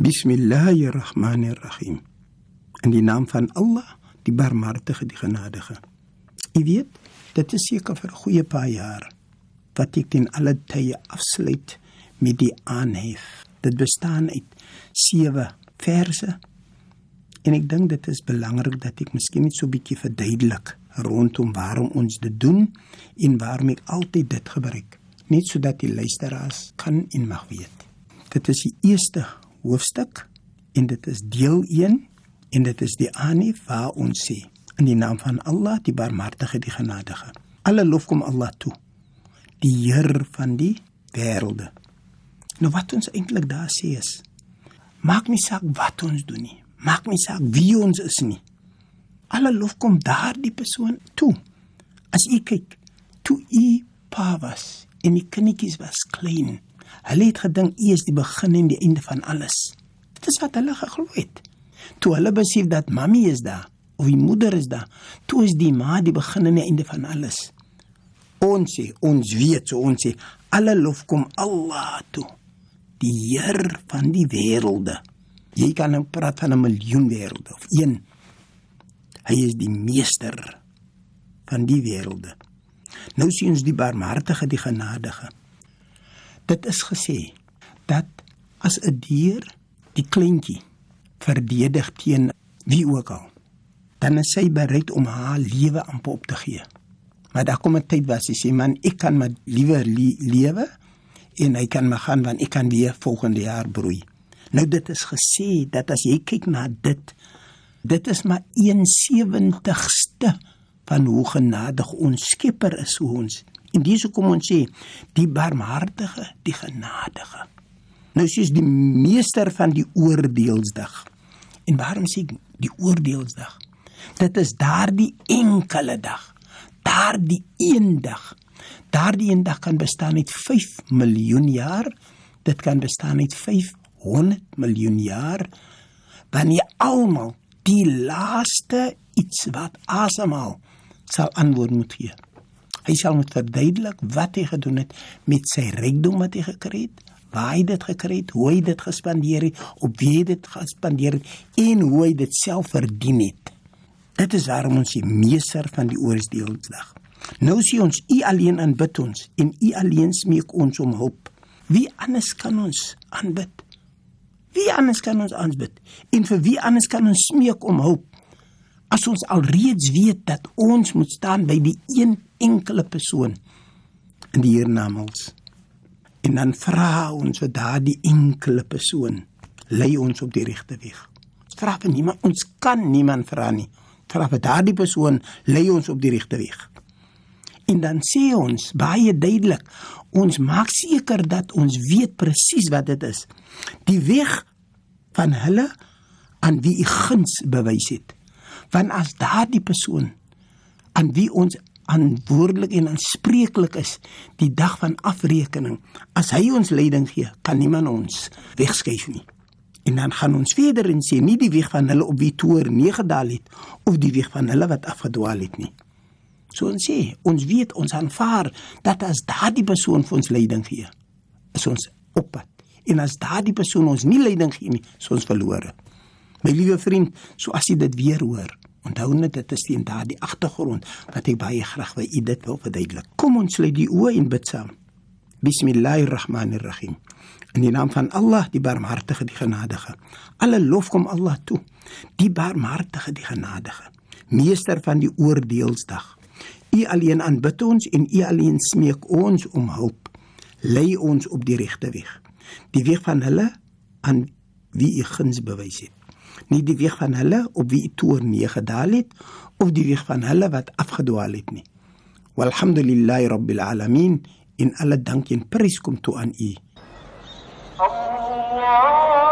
Bismillahirrahmanirrahim. In die naam van Allah, die Barmhartige, die Genadige. U weet, dit is seker vir 'n goeie paar jaar wat ek in alle tye afsluit met die aanhef. Dit bestaan uit 7 verse. En ek dink dit is belangrik dat ek miskien net so 'n bietjie verduidelik rondom waarom ons dit doen en waarom ek altyd dit gebruik, net sodat die luisteraars kan en mag weet. Dit is die eerste hoofstuk en dit is deel 1 en dit is die aanhef waar ons sê in die naam van Allah die barmhartige die genadige. Alle lof kom Allah toe. Die Heer van die wêrelde. Nou wat ons eintlik daar sê is maak nie saak wat ons doen nie. Maak nie saak wie ons is nie. Alle lof kom daardie persoon toe. As u kyk, toe u pa was en die kindertjies was klein, hulle het gedink u is die begin en die einde van alles. Dit is wat hulle geglo het. Toe hulle besef dat mami is daar of die moeder is daar, toe is die ma die begin en die einde van alles. Ons sê, ons weet so ons sê, alle lof kom Allah toe die Heer van die wêrelde. Jy kan nou praat van 'n miljoen wêrelde of een. Hy is die meester van die wêrelde. Nou sien ons die barmhartige, die genadige. Dit is gesê dat as 'n dier die kleintjie verdedig teen wie ook al, dan is sy bereid om haar lewe aan op te gee. Maar daar kom 'n tyd waar sy sê man, ek kan maar liewer lewe en hy kan maar gaan want ek kan weer volgende jaar broei. Nou dit is gesê dat as jy kyk na dit, dit is maar 1/70ste van hoe genadig ons Skepper is hoe ons. En dis hoekom ons sê die barmhartige, die genadige. Nou sies die meester van die oordeelsdag. En waarom sê ek die oordeelsdag? Dit is daardie enkele dag. Daardie een dag Daardie eendag kan bestaan uit 5 miljoen jaar. Dit kan bestaan uit 500 miljoen jaar. Wanneer almal die laaste iets wat asemhaal sal antwoord moet gee. Hy sal moet verduidelik wat hy gedoen het met sy rykdom wat hy gekry het, waar hy dit gekry het, hoe hy dit gespandeer het, op wie hy dit gespandeer het en hoe hy dit self verdien het. Dit is waarom ons die meester van die oordeelsdag Nou sien ons U alleen aanbid ons en U alleen smeek ons om hulp. Wie anders kan ons aanbid? Wie anders kan ons aanbid? En vir wie anders kan ons smeek om hulp? As ons alreeds weet dat ons moet staan by die een enkele persoon in die hiernamaals. En dan vra ons vir daardie enkele persoon, lei ons op die regte weg. Vra vir niemand, ons kan niemand vra nie. Vra vir daardie persoon, lei ons op die regte weg. En dan sê ons baie duidelik, ons maak seker dat ons weet presies wat dit is. Die weg van hulle aan wie u guns bewys het. Want as daardie persoon aan wie ons aanwoordelik en aanspreeklik is die dag van afrekening, as hy ons leiding gee, kan niemand ons wegskuif nie. En dan gaan ons verder en sê nie die weg van hulle op wie toer neergedaal het of die weg van hulle wat afgedwaal het nie. So ons sê, ons weet ons aanvaar dat as daardie persoon vir ons leiding gee, is ons op pad. En as daardie persoon ons nie leiding gee nie, is ons verlore. My liewe vriend, so as jy dit weer hoor, onthou net dit is teen daardie agtergrond wat ek baie graag wil u dit wil verduidelik. Kom ons sluit die oë en bid saam. Bismillahirrahmanirrahim. In die naam van Allah, die barmhartige, die genadige. Alle lof kom Allah toe. Die barmhartige, die genadige. Meester van die oordeelsdag. U alleen aanbid ons en U alleen smeek ons om hulp. Lei ons op die regte weg. Die weg van hulle aan wie U guns bewys het. Nie die weg van hulle op wie U toorn neergedaal het of die weg van hulle wat afgedwaal het nie. Walhamdulillahi rabbil alamin in alle dank en prys kom toe aan U. Allah